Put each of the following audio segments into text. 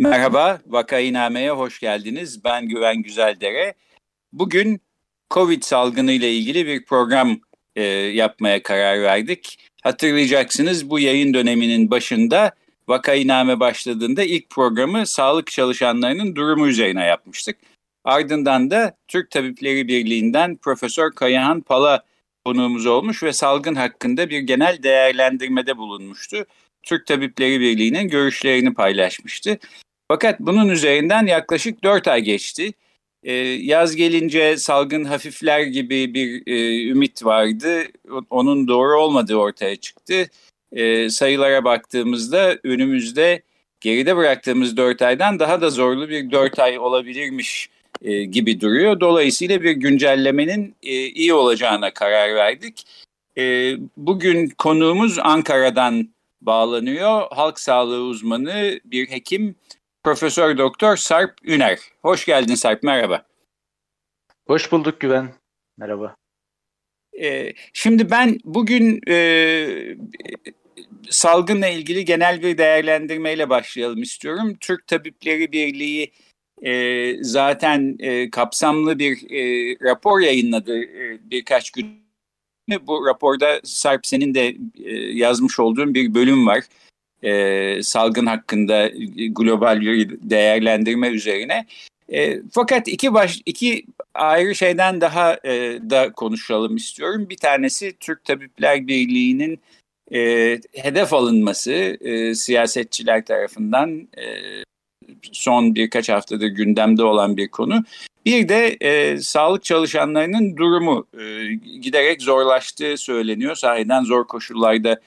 Merhaba, Vakainame'ye hoş geldiniz. Ben Güven Güzeldere. Bugün Covid salgını ile ilgili bir program e, yapmaya karar verdik. Hatırlayacaksınız bu yayın döneminin başında Vakainame başladığında ilk programı sağlık çalışanlarının durumu üzerine yapmıştık. Ardından da Türk Tabipleri Birliği'nden Profesör Kayahan Pala konuğumuz olmuş ve salgın hakkında bir genel değerlendirmede bulunmuştu. Türk Tabipleri Birliği'nin görüşlerini paylaşmıştı. Fakat bunun üzerinden yaklaşık 4 ay geçti. Ee, yaz gelince salgın hafifler gibi bir e, ümit vardı. Onun doğru olmadığı ortaya çıktı. E, sayılara baktığımızda önümüzde geride bıraktığımız 4 aydan daha da zorlu bir 4 ay olabilirmiş e, gibi duruyor. Dolayısıyla bir güncellemenin e, iyi olacağına karar verdik. Bugün konuğumuz Ankara'dan bağlanıyor. Halk sağlığı uzmanı bir hekim Profesör Doktor Sarp Üner. Hoş geldin Sarp, merhaba. Hoş bulduk Güven. Merhaba. Ee, şimdi ben bugün e, salgınla ilgili genel bir değerlendirmeyle başlayalım istiyorum. Türk Tabipleri Birliği e, zaten e, kapsamlı bir e, rapor yayınladı e, birkaç gün. Bu raporda Sarp senin de e, yazmış olduğun bir bölüm var e, salgın hakkında global bir değerlendirme üzerine. E, fakat iki baş iki ayrı şeyden daha e, da konuşalım istiyorum. Bir tanesi Türk Tabipler Birliği'nin e, hedef alınması e, siyasetçiler tarafından e, son birkaç haftadır gündemde olan bir konu. Bir de e, sağlık çalışanlarının durumu e, giderek zorlaştığı söyleniyor. Sahiden zor koşullarda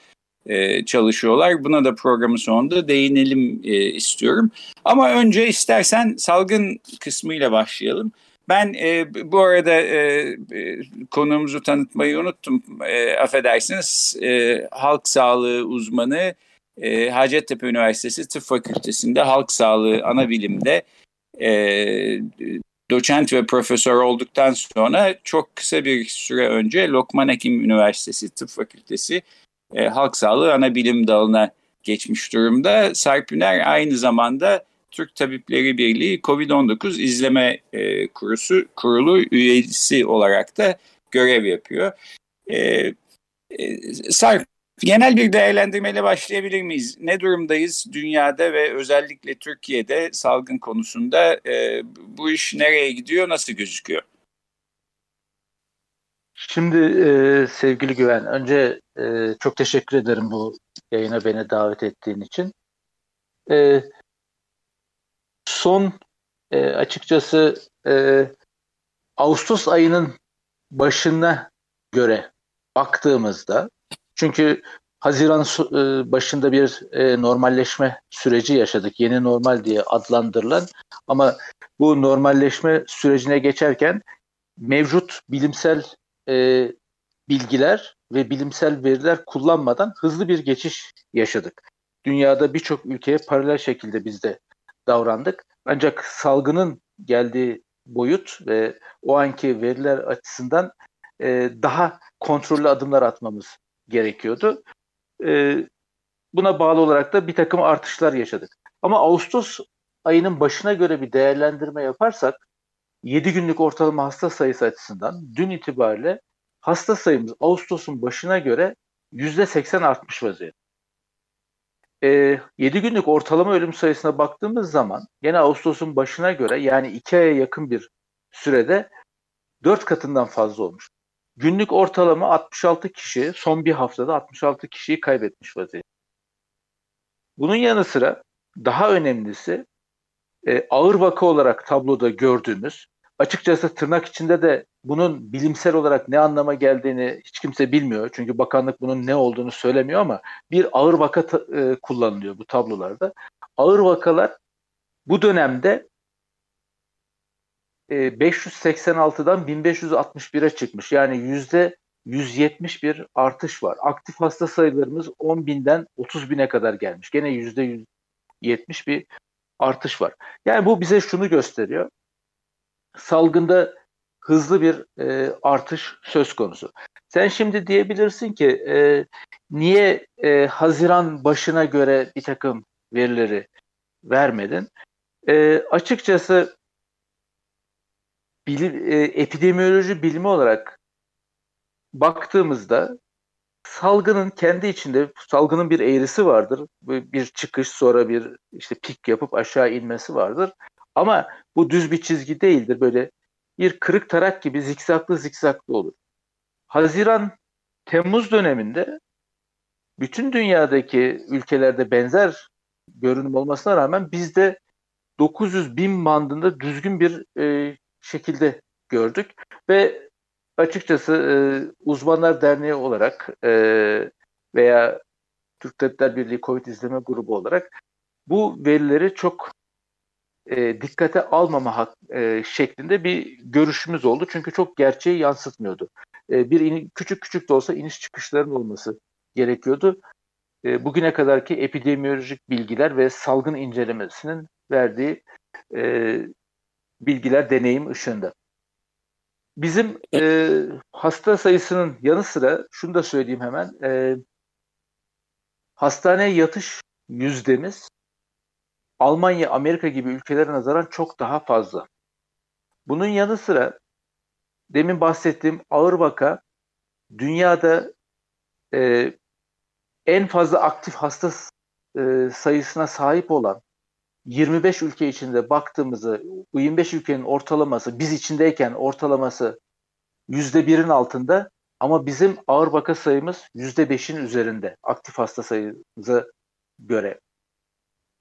e, çalışıyorlar. Buna da programın sonunda değinelim e, istiyorum. Ama önce istersen salgın kısmıyla başlayalım. Ben e, bu arada e, e, konuğumuzu tanıtmayı unuttum. E, affedersiniz. E, halk sağlığı uzmanı e, Hacettepe Üniversitesi Tıp Fakültesi'nde halk sağlığı ana bilimde e, doçent ve profesör olduktan sonra çok kısa bir süre önce Lokman Hekim Üniversitesi Tıp Fakültesi e, halk sağlığı ana bilim dalına geçmiş durumda. Sarp Üner aynı zamanda Türk Tabipleri Birliği COVID-19 izleme e, kurusu, kurulu üyesi olarak da görev yapıyor. E, e, Sarp, genel bir değerlendirmeyle başlayabilir miyiz? Ne durumdayız dünyada ve özellikle Türkiye'de salgın konusunda e, bu iş nereye gidiyor, nasıl gözüküyor? Şimdi e, sevgili Güven, önce e, çok teşekkür ederim bu yayına beni davet ettiğin için. E, son e, açıkçası e, Ağustos ayının başına göre baktığımızda, çünkü Haziran e, başında bir e, normalleşme süreci yaşadık. Yeni normal diye adlandırılan ama bu normalleşme sürecine geçerken mevcut bilimsel e, bilgiler ve bilimsel veriler kullanmadan hızlı bir geçiş yaşadık. Dünyada birçok ülkeye paralel şekilde biz de davrandık. Ancak salgının geldiği boyut ve o anki veriler açısından e, daha kontrollü adımlar atmamız gerekiyordu. E, buna bağlı olarak da bir takım artışlar yaşadık. Ama Ağustos ayının başına göre bir değerlendirme yaparsak 7 günlük ortalama hasta sayısı açısından dün itibariyle hasta sayımız Ağustos'un başına göre %80 artmış vaziyette. E, 7 günlük ortalama ölüm sayısına baktığımız zaman yine Ağustos'un başına göre yani 2 aya yakın bir sürede 4 katından fazla olmuş. Günlük ortalama 66 kişi son bir haftada 66 kişiyi kaybetmiş vaziyette. Bunun yanı sıra daha önemlisi e, ağır vaka olarak tabloda gördüğümüz Açıkçası tırnak içinde de bunun bilimsel olarak ne anlama geldiğini hiç kimse bilmiyor. Çünkü bakanlık bunun ne olduğunu söylemiyor ama bir ağır vaka e, kullanılıyor bu tablolarda. Ağır vakalar bu dönemde e, 586'dan 1561'e çıkmış. Yani yüzde 171 artış var. Aktif hasta sayılarımız 10 binden 30 bine kadar gelmiş. Gene yüzde 170 bir artış var. Yani bu bize şunu gösteriyor. Salgında hızlı bir e, artış söz konusu. Sen şimdi diyebilirsin ki e, niye e, Haziran başına göre bir takım verileri vermedin? E, açıkçası bilim, e, epidemioloji bilimi olarak baktığımızda salgının kendi içinde salgının bir eğrisi vardır. Bir çıkış sonra bir işte pik yapıp aşağı inmesi vardır. Ama bu düz bir çizgi değildir. Böyle bir kırık tarak gibi zikzaklı zikzaklı olur. Haziran Temmuz döneminde bütün dünyadaki ülkelerde benzer görünüm olmasına rağmen bizde 900 bin bandında düzgün bir e, şekilde gördük ve açıkçası e, uzmanlar derneği olarak e, veya Türk Tabipler Birliği Covid izleme grubu olarak bu verileri çok e, dikkate almama hak, e, şeklinde bir görüşümüz oldu. Çünkü çok gerçeği yansıtmıyordu. E, bir in, küçük küçük de olsa iniş çıkışların olması gerekiyordu. E, bugüne kadarki epidemiolojik bilgiler ve salgın incelemesinin verdiği e, bilgiler deneyim ışığında. Bizim e, hasta sayısının yanı sıra şunu da söyleyeyim hemen. E, hastaneye yatış yüzdemiz Almanya, Amerika gibi ülkelere nazaran çok daha fazla. Bunun yanı sıra demin bahsettiğim ağır vaka dünyada e, en fazla aktif hasta e, sayısına sahip olan 25 ülke içinde baktığımızda bu 25 ülkenin ortalaması biz içindeyken ortalaması %1'in altında ama bizim ağır vaka sayımız %5'in üzerinde aktif hasta sayımıza göre.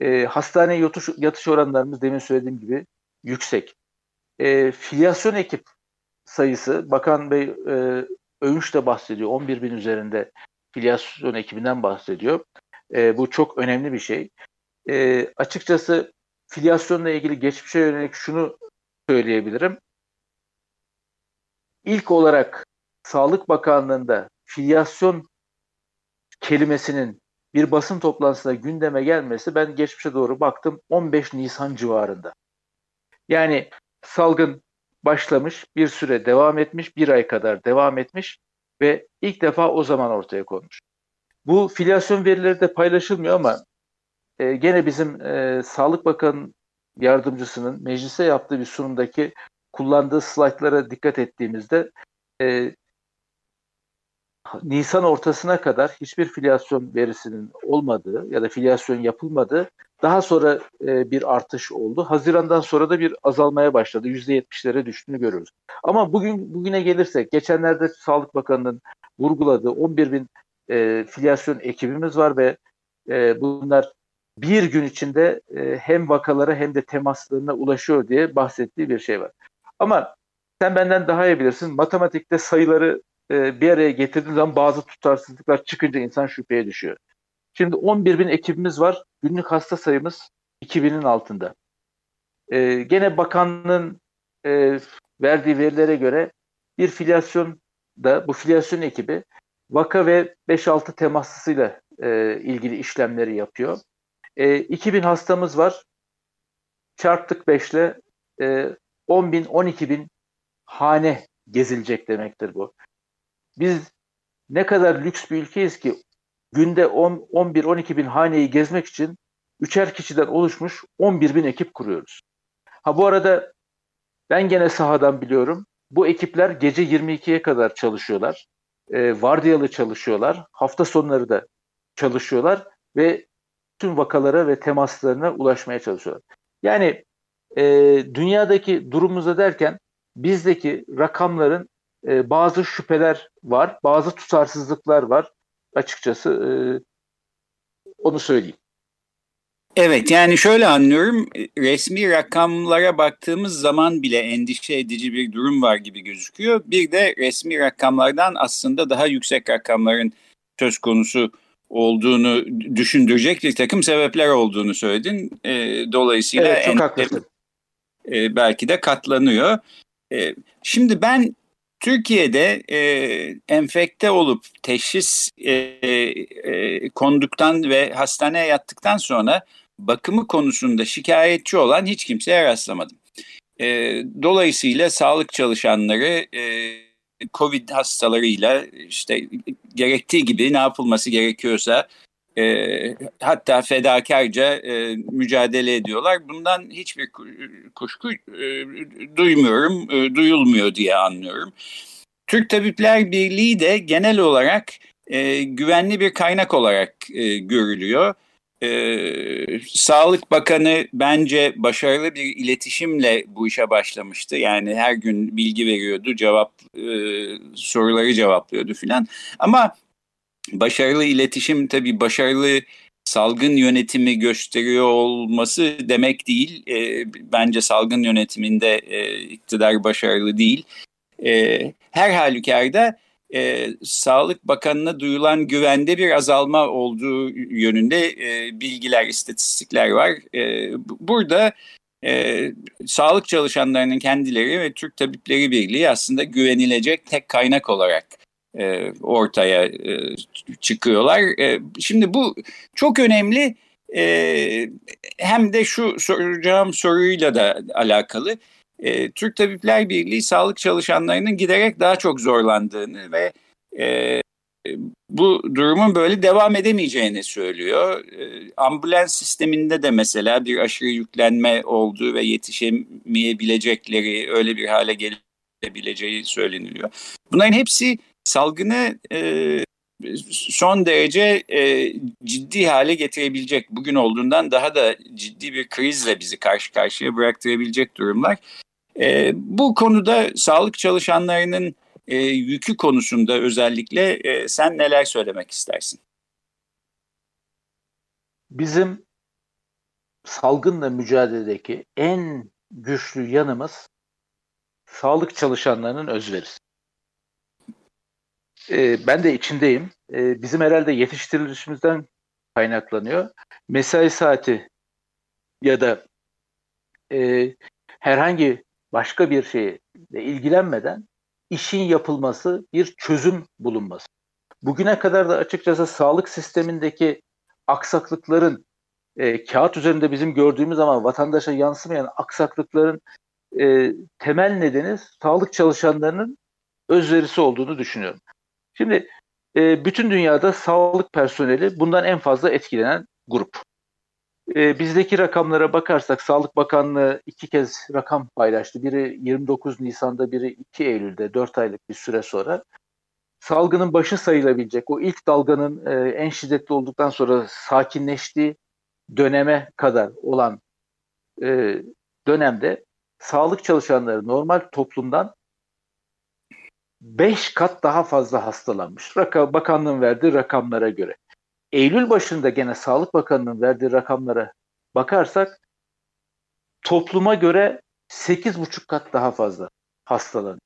E, hastaneye yatış, yatış oranlarımız demin söylediğim gibi yüksek. E, filyasyon ekip sayısı Bakan Bey e, Övünç de bahsediyor. 11 bin üzerinde filyasyon ekibinden bahsediyor. E, bu çok önemli bir şey. E, açıkçası filyasyonla ilgili geçmişe yönelik şunu söyleyebilirim. İlk olarak Sağlık Bakanlığı'nda filyasyon kelimesinin bir basın toplantısında gündeme gelmesi ben geçmişe doğru baktım 15 Nisan civarında. Yani salgın başlamış, bir süre devam etmiş, bir ay kadar devam etmiş ve ilk defa o zaman ortaya konmuş. Bu filyasyon verileri de paylaşılmıyor ama e, gene bizim e, Sağlık Bakan yardımcısının meclise yaptığı bir sunumdaki kullandığı slaytlara dikkat ettiğimizde e, Nisan ortasına kadar hiçbir filyasyon verisinin olmadığı ya da filyasyon yapılmadığı daha sonra e, bir artış oldu. Hazirandan sonra da bir azalmaya başladı. %70'lere düştüğünü görüyoruz. Ama bugün bugüne gelirsek geçenlerde Sağlık Bakanı'nın vurguladığı 11 bin e, filyasyon ekibimiz var ve e, bunlar bir gün içinde e, hem vakalara hem de temaslarına ulaşıyor diye bahsettiği bir şey var. Ama sen benden daha iyi bilirsin. Matematikte sayıları e, bir araya getirdiğin zaman bazı tutarsızlıklar çıkınca insan şüpheye düşüyor. Şimdi 11 bin ekibimiz var. Günlük hasta sayımız 2000'in altında. E, gene bakanlığın e, verdiği verilere göre bir filyasyon da bu filyasyon ekibi vaka ve 5-6 temaslısıyla e, ilgili işlemleri yapıyor. E, 2000 hastamız var. Çarptık 5 ile e, 10 bin, 12 bin hane gezilecek demektir bu. Biz ne kadar lüks bir ülkeyiz ki günde 10, 11-12 bin haneyi gezmek için üçer kişiden oluşmuş 11 bin ekip kuruyoruz. Ha bu arada ben gene sahadan biliyorum. Bu ekipler gece 22'ye kadar çalışıyorlar. E, vardiyalı çalışıyorlar. Hafta sonları da çalışıyorlar ve tüm vakalara ve temaslarına ulaşmaya çalışıyorlar. Yani e, dünyadaki durumumuza derken bizdeki rakamların e, bazı şüpheler var, bazı tutarsızlıklar var. Açıkçası e, onu söyleyeyim. Evet yani şöyle anlıyorum resmi rakamlara baktığımız zaman bile endişe edici bir durum var gibi gözüküyor. Bir de resmi rakamlardan aslında daha yüksek rakamların söz konusu olduğunu düşündürecek bir takım sebepler olduğunu söyledin. E, dolayısıyla evet, çok haklısın. E, belki de katlanıyor. E, şimdi ben Türkiye'de e, enfekte olup teşhis e, e, konduktan ve hastaneye yattıktan sonra bakımı konusunda şikayetçi olan hiç kimseye rastlamadım. E, dolayısıyla sağlık çalışanları e, COVID hastalarıyla işte gerektiği gibi ne yapılması gerekiyorsa e, hatta fedakarca e, mücadele ediyorlar. Bundan hiçbir kuşku e, duymuyorum, e, duyulmuyor diye anlıyorum. Türk Tabipler Birliği de genel olarak e, güvenli bir kaynak olarak e, görülüyor. Ee, Sağlık Bakanı bence başarılı bir iletişimle bu işe başlamıştı. Yani her gün bilgi veriyordu, cevap e, soruları cevaplıyordu filan. Ama başarılı iletişim tabii başarılı salgın yönetimi gösteriyor olması demek değil. E, bence salgın yönetiminde e, iktidar başarılı değil. E, her halükarda e, Sağlık Bakanı'na duyulan güvende bir azalma olduğu yönünde e, bilgiler, istatistikler var. E, burada e, sağlık çalışanlarının kendileri ve Türk Tabipleri Birliği aslında güvenilecek tek kaynak olarak e, ortaya e, çıkıyorlar. E, şimdi bu çok önemli. E, hem de şu soracağım soruyla da alakalı. E, Türk Tabipler Birliği sağlık çalışanlarının giderek daha çok zorlandığını ve e, bu durumun böyle devam edemeyeceğini söylüyor. E, ambulans sisteminde de mesela bir aşırı yüklenme olduğu ve yetişemeyebilecekleri öyle bir hale gelebileceği söyleniliyor. Bunların hepsi salgını e, son derece e, ciddi hale getirebilecek, bugün olduğundan daha da ciddi bir krizle bizi karşı karşıya bıraktırabilecek durumlar. E, bu konuda sağlık çalışanlarının e, yükü konusunda özellikle e, sen neler söylemek istersin? Bizim salgınla mücadeledeki en güçlü yanımız sağlık çalışanlarının özverisi. E, ben de içindeyim. E, bizim herhalde yetiştirilişimizden kaynaklanıyor. Mesai saati ya da e, herhangi başka bir şeyle ilgilenmeden işin yapılması, bir çözüm bulunması. Bugüne kadar da açıkçası sağlık sistemindeki aksaklıkların e, kağıt üzerinde bizim gördüğümüz ama vatandaşa yansımayan aksaklıkların e, temel nedeni sağlık çalışanlarının özverisi olduğunu düşünüyorum. Şimdi e, bütün dünyada sağlık personeli bundan en fazla etkilenen grup. E, bizdeki rakamlara bakarsak Sağlık Bakanlığı iki kez rakam paylaştı. Biri 29 Nisan'da, biri 2 Eylül'de, 4 aylık bir süre sonra. Salgının başı sayılabilecek, o ilk dalganın e, en şiddetli olduktan sonra sakinleştiği döneme kadar olan e, dönemde sağlık çalışanları normal toplumdan 5 kat daha fazla hastalanmış. Raka, bakanlığın verdiği rakamlara göre. Eylül başında gene Sağlık Bakanı'nın verdiği rakamlara bakarsak topluma göre 8,5 kat daha fazla hastalanıyor.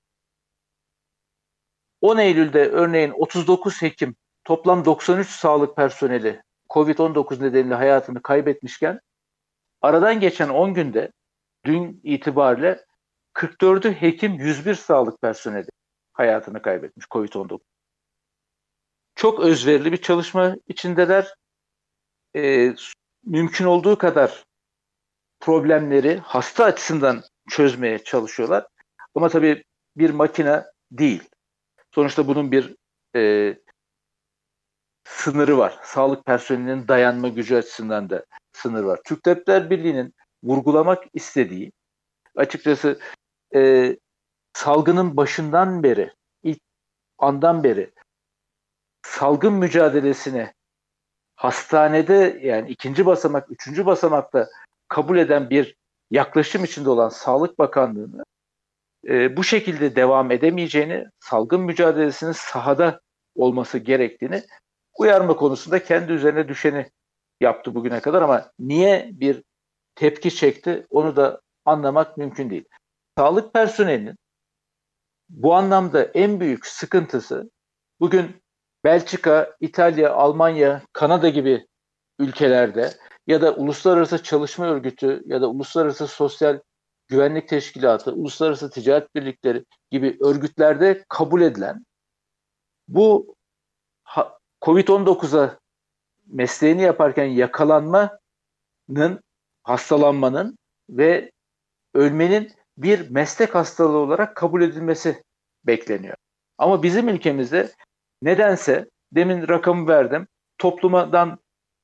10 Eylül'de örneğin 39 hekim toplam 93 sağlık personeli COVID-19 nedeniyle hayatını kaybetmişken aradan geçen 10 günde dün itibariyle 44'ü hekim 101 sağlık personeli hayatını kaybetmiş COVID-19 çok özverili bir çalışma içindeler. E, mümkün olduğu kadar problemleri hasta açısından çözmeye çalışıyorlar. Ama tabii bir makine değil. Sonuçta bunun bir e, sınırı var. Sağlık personelinin dayanma gücü açısından da sınır var. Türk Tabipler Birliği'nin vurgulamak istediği açıkçası e, salgının başından beri, ilk andan beri salgın mücadelesine hastanede yani ikinci basamak, üçüncü basamakta kabul eden bir yaklaşım içinde olan Sağlık Bakanlığı'nı e, bu şekilde devam edemeyeceğini, salgın mücadelesinin sahada olması gerektiğini uyarma konusunda kendi üzerine düşeni yaptı bugüne kadar ama niye bir tepki çekti onu da anlamak mümkün değil. Sağlık personelinin bu anlamda en büyük sıkıntısı bugün Belçika, İtalya, Almanya, Kanada gibi ülkelerde ya da Uluslararası Çalışma Örgütü ya da Uluslararası Sosyal Güvenlik Teşkilatı, Uluslararası Ticaret Birlikleri gibi örgütlerde kabul edilen bu COVID-19'a mesleğini yaparken yakalanmanın, hastalanmanın ve ölmenin bir meslek hastalığı olarak kabul edilmesi bekleniyor. Ama bizim ülkemizde nedense demin rakamı verdim. Toplumadan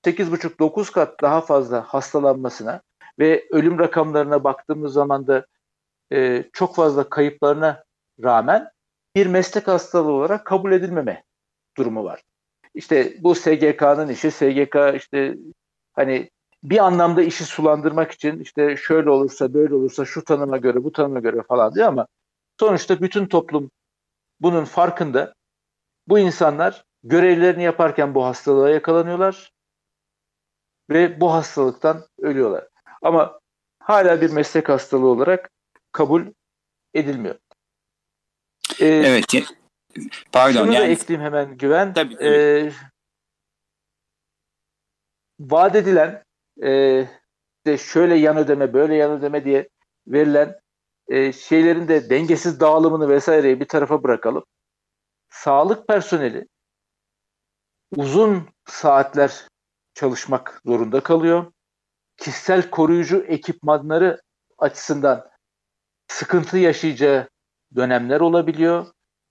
8,5-9 kat daha fazla hastalanmasına ve ölüm rakamlarına baktığımız zaman da e, çok fazla kayıplarına rağmen bir meslek hastalığı olarak kabul edilmeme durumu var. İşte bu SGK'nın işi, SGK işte hani bir anlamda işi sulandırmak için işte şöyle olursa böyle olursa şu tanıma göre bu tanıma göre falan diyor ama sonuçta bütün toplum bunun farkında. Bu insanlar görevlerini yaparken bu hastalığa yakalanıyorlar ve bu hastalıktan ölüyorlar. Ama hala bir meslek hastalığı olarak kabul edilmiyor. Ee, evet. Pardon. Şunu yani... da ekleyeyim hemen Güven. Tabii, tabii. Ee, vaat edilen e, de şöyle yan ödeme böyle yan ödeme diye verilen e, şeylerin de dengesiz dağılımını vesaireyi bir tarafa bırakalım. Sağlık personeli uzun saatler çalışmak zorunda kalıyor. Kişisel koruyucu ekipmanları açısından sıkıntı yaşayacağı dönemler olabiliyor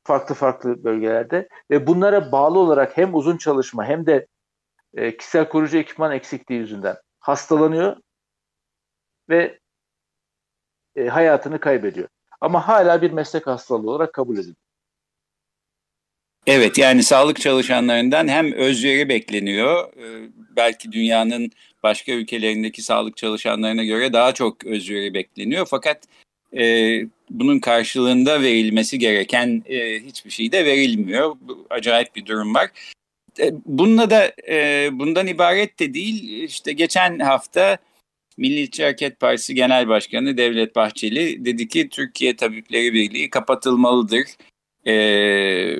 farklı farklı bölgelerde ve bunlara bağlı olarak hem uzun çalışma hem de e, kişisel koruyucu ekipman eksikliği yüzünden hastalanıyor ve e, hayatını kaybediyor. Ama hala bir meslek hastalığı olarak kabul ediliyor. Evet yani sağlık çalışanlarından hem özveri bekleniyor. Ee, belki dünyanın başka ülkelerindeki sağlık çalışanlarına göre daha çok özveri bekleniyor. Fakat e, bunun karşılığında verilmesi gereken e, hiçbir şey de verilmiyor. Bu, acayip bir durum var. E, bununla da e, bundan ibaret de değil. İşte geçen hafta Milliyetçi Hareket Partisi Genel Başkanı Devlet Bahçeli dedi ki Türkiye Tabipleri Birliği kapatılmalıdır. Ee,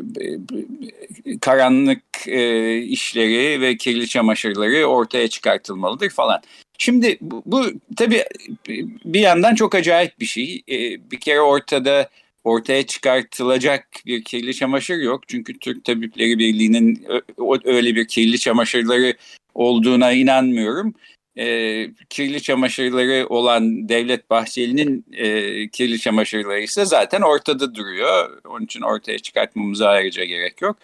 karanlık e, işleri ve kirli çamaşırları ortaya çıkartılmalıdır falan. Şimdi bu, bu tabii bir yandan çok acayip bir şey. Ee, bir kere ortada ortaya çıkartılacak bir kirli çamaşır yok. Çünkü Türk Tabipleri Birliği'nin öyle bir kirli çamaşırları olduğuna inanmıyorum. E, kirli çamaşırları olan Devlet Bahçeli'nin e, kirli çamaşırları ise zaten ortada duruyor. Onun için ortaya çıkartmamıza ayrıca gerek yok.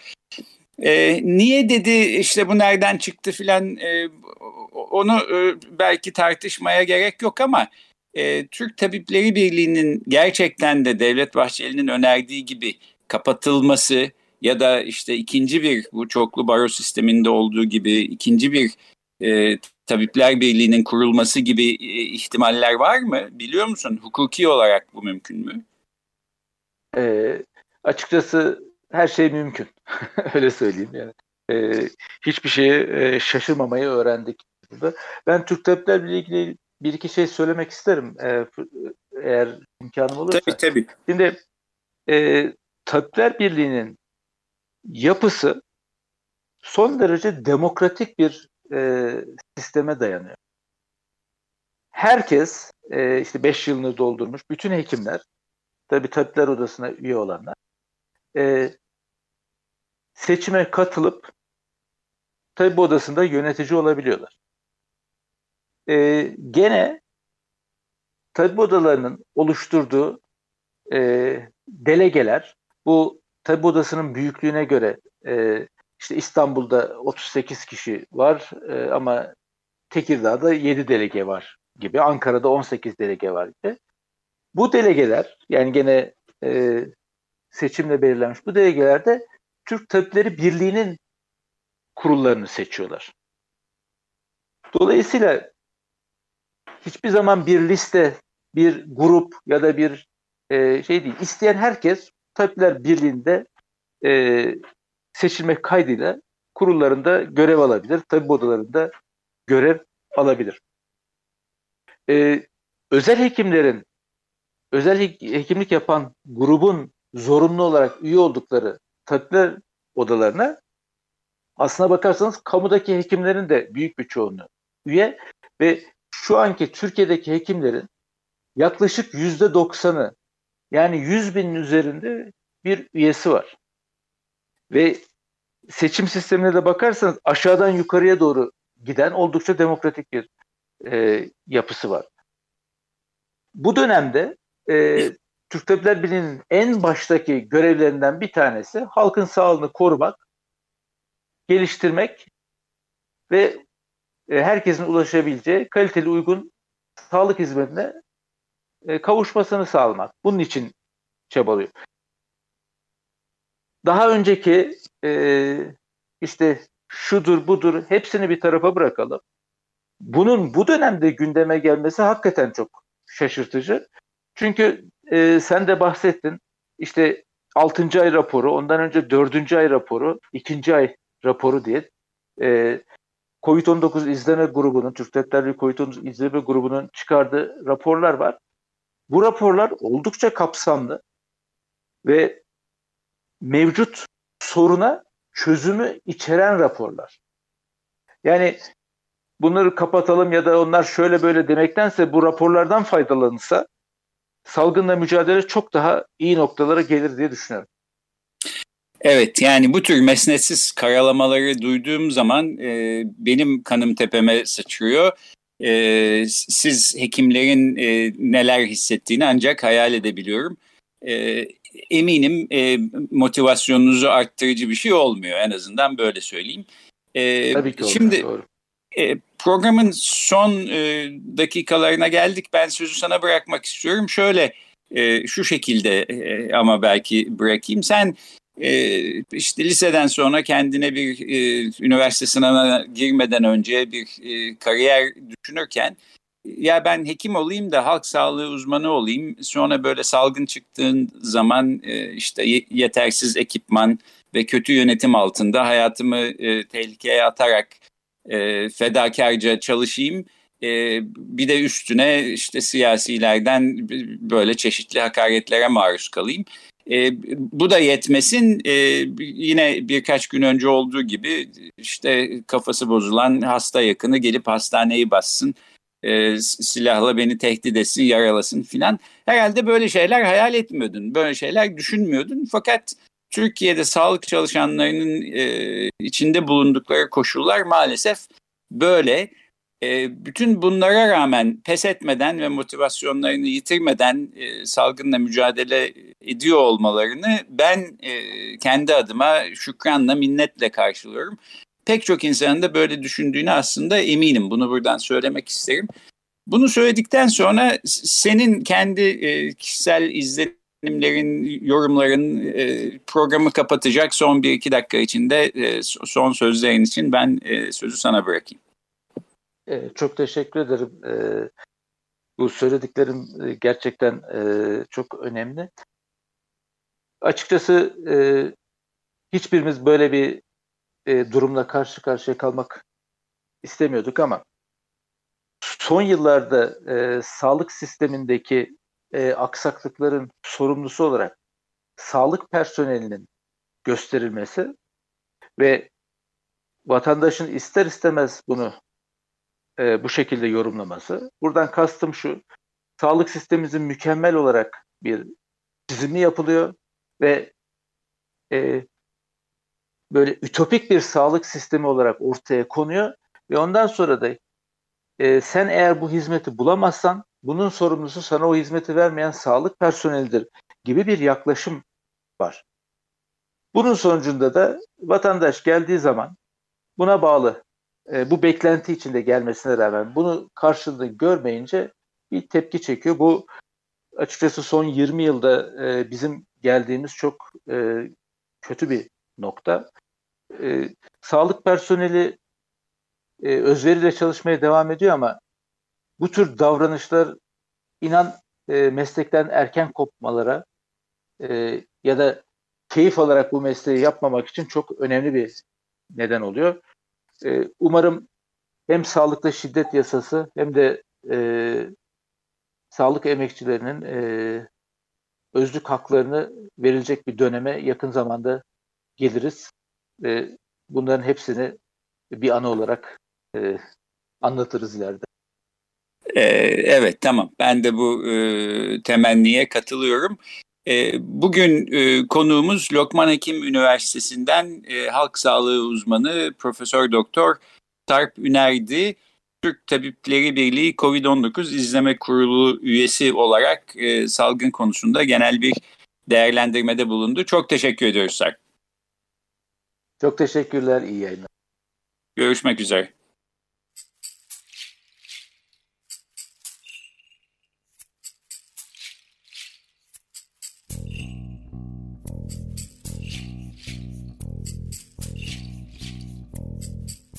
E, niye dedi işte bu nereden çıktı filan e, onu e, belki tartışmaya gerek yok ama e, Türk Tabipleri Birliği'nin gerçekten de Devlet Bahçeli'nin önerdiği gibi kapatılması ya da işte ikinci bir bu çoklu baro sisteminde olduğu gibi ikinci bir e, Tabipler Birliği'nin kurulması gibi e, ihtimaller var mı? Biliyor musun? Hukuki olarak bu mümkün mü? E, açıkçası her şey mümkün. Öyle söyleyeyim yani. E, hiçbir şeye e, şaşırmamayı öğrendik burada. Ben Türk Tabipler Birliği ilgili bir iki şey söylemek isterim e, eğer imkanım olursa. Tabii tabii. Şimdi e, Tabipler Birliği'nin yapısı son derece demokratik bir e, sisteme dayanıyor. Herkes e, işte 5 yılını doldurmuş bütün hekimler tabi tabipler odasına üye olanlar e, seçime katılıp tabip odasında yönetici olabiliyorlar. E, gene tabip odalarının oluşturduğu e, delegeler bu tabip odasının büyüklüğüne göre e, işte İstanbul'da 38 kişi var e, ama Tekirdağ'da 7 delege var gibi. Ankara'da 18 delege var gibi. Bu delegeler yani gene e, seçimle belirlenmiş bu delegelerde Türk Tabipleri Birliği'nin kurullarını seçiyorlar. Dolayısıyla hiçbir zaman bir liste, bir grup ya da bir e, şey değil. İsteyen herkes Tabipler Birliği'nde e, seçilmek kaydıyla kurullarında görev alabilir. Tabip odalarında görev alabilir. Ee, özel hekimlerin özel hekimlik yapan grubun zorunlu olarak üye oldukları tabipler odalarına aslına bakarsanız kamudaki hekimlerin de büyük bir çoğunluğu üye ve şu anki Türkiye'deki hekimlerin yaklaşık yüzde doksanı yani yüz binin üzerinde bir üyesi var. Ve seçim sistemine de bakarsanız aşağıdan yukarıya doğru giden oldukça demokratik bir e, yapısı var. Bu dönemde e, Türk Tabipler Birliği'nin en baştaki görevlerinden bir tanesi halkın sağlığını korumak, geliştirmek ve e, herkesin ulaşabileceği kaliteli uygun sağlık hizmetine e, kavuşmasını sağlamak. Bunun için çabalıyor. Daha önceki e, işte şudur budur hepsini bir tarafa bırakalım. Bunun bu dönemde gündeme gelmesi hakikaten çok şaşırtıcı. Çünkü e, sen de bahsettin işte 6. ay raporu, ondan önce 4. ay raporu, 2. ay raporu diye e, COVID-19 izleme grubunun, Türk Tabiplerliği COVID-19 izleme grubunun çıkardığı raporlar var. Bu raporlar oldukça kapsamlı ve mevcut soruna çözümü içeren raporlar. Yani bunları kapatalım ya da onlar şöyle böyle demektense bu raporlardan faydalanırsa salgınla mücadele çok daha iyi noktalara gelir diye düşünüyorum. Evet yani bu tür mesnetsiz karalamaları duyduğum zaman e, benim kanım tepeme sıçrıyor. E, siz hekimlerin e, neler hissettiğini ancak hayal edebiliyorum. E, eminim e, motivasyonunuzu arttırıcı bir şey olmuyor en azından böyle söyleyeyim. E, Tabii ki olmuyor, şimdi doğru. E, programın son e, dakikalarına geldik. Ben sözü sana bırakmak istiyorum. Şöyle e, şu şekilde e, ama belki bırakayım. Sen e, işte liseden sonra kendine bir e, üniversite sınavına girmeden önce bir e, kariyer düşünürken ya ben hekim olayım da halk sağlığı uzmanı olayım. Sonra böyle salgın çıktığın zaman e, işte yetersiz ekipman ve kötü yönetim altında hayatımı e, tehlikeye atarak e, fedakarca çalışayım. E, bir de üstüne işte siyasilerden böyle çeşitli hakaretlere maruz kalayım. E, bu da yetmesin e, yine birkaç gün önce olduğu gibi işte kafası bozulan hasta yakını gelip hastaneyi bassın e, silahla beni tehdit etsin yaralasın filan. Herhalde böyle şeyler hayal etmiyordun böyle şeyler düşünmüyordun fakat Türkiye'de sağlık çalışanlarının e, içinde bulundukları koşullar maalesef böyle. E, bütün bunlara rağmen pes etmeden ve motivasyonlarını yitirmeden e, salgınla mücadele ediyor olmalarını ben e, kendi adıma şükranla, minnetle karşılıyorum. Pek çok insanın da böyle düşündüğünü aslında eminim. Bunu buradan söylemek isterim. Bunu söyledikten sonra senin kendi e, kişisel izlenimlerin, yorumların e, programı kapatacak son bir iki dakika içinde e, son sözlerin için ben e, sözü sana bırakayım. E, çok teşekkür ederim. E, bu söylediklerim e, gerçekten çok önemli. Açıkçası hiçbirimiz böyle bir durumla karşı karşıya kalmak istemiyorduk ama son yıllarda sağlık sistemindeki aksaklıkların sorumlusu olarak sağlık personelinin gösterilmesi ve vatandaşın ister istemez bunu e, bu şekilde yorumlaması. Buradan kastım şu, sağlık sistemimizin mükemmel olarak bir çizimi yapılıyor ve e, böyle ütopik bir sağlık sistemi olarak ortaya konuyor ve ondan sonra da e, sen eğer bu hizmeti bulamazsan bunun sorumlusu sana o hizmeti vermeyen sağlık personelidir gibi bir yaklaşım var. Bunun sonucunda da vatandaş geldiği zaman buna bağlı e, bu beklenti içinde gelmesine rağmen bunu karşılığında görmeyince bir tepki çekiyor. Bu açıkçası son 20 yılda e, bizim geldiğimiz çok e, kötü bir nokta. E, sağlık personeli e, özveriyle çalışmaya devam ediyor ama bu tür davranışlar inan e, meslekten erken kopmalara e, ya da keyif alarak bu mesleği yapmamak için çok önemli bir neden oluyor. E, umarım hem sağlıkta şiddet yasası hem de e, sağlık emekçilerinin e, özlük haklarını verilecek bir döneme yakın zamanda geliriz. E, bunların hepsini bir anı olarak e, anlatırız ileride. Ee, evet tamam ben de bu e, temenniye katılıyorum. E, bugün e, konuğumuz Lokman Hekim Üniversitesi'nden e, halk sağlığı uzmanı Profesör Doktor Tarp Ünerdi. Türk Tabipleri Birliği COVID-19 İzleme Kurulu üyesi olarak e, salgın konusunda genel bir değerlendirmede bulundu. Çok teşekkür ediyoruz Sarp. Çok teşekkürler, iyi yayınlar. Görüşmek üzere.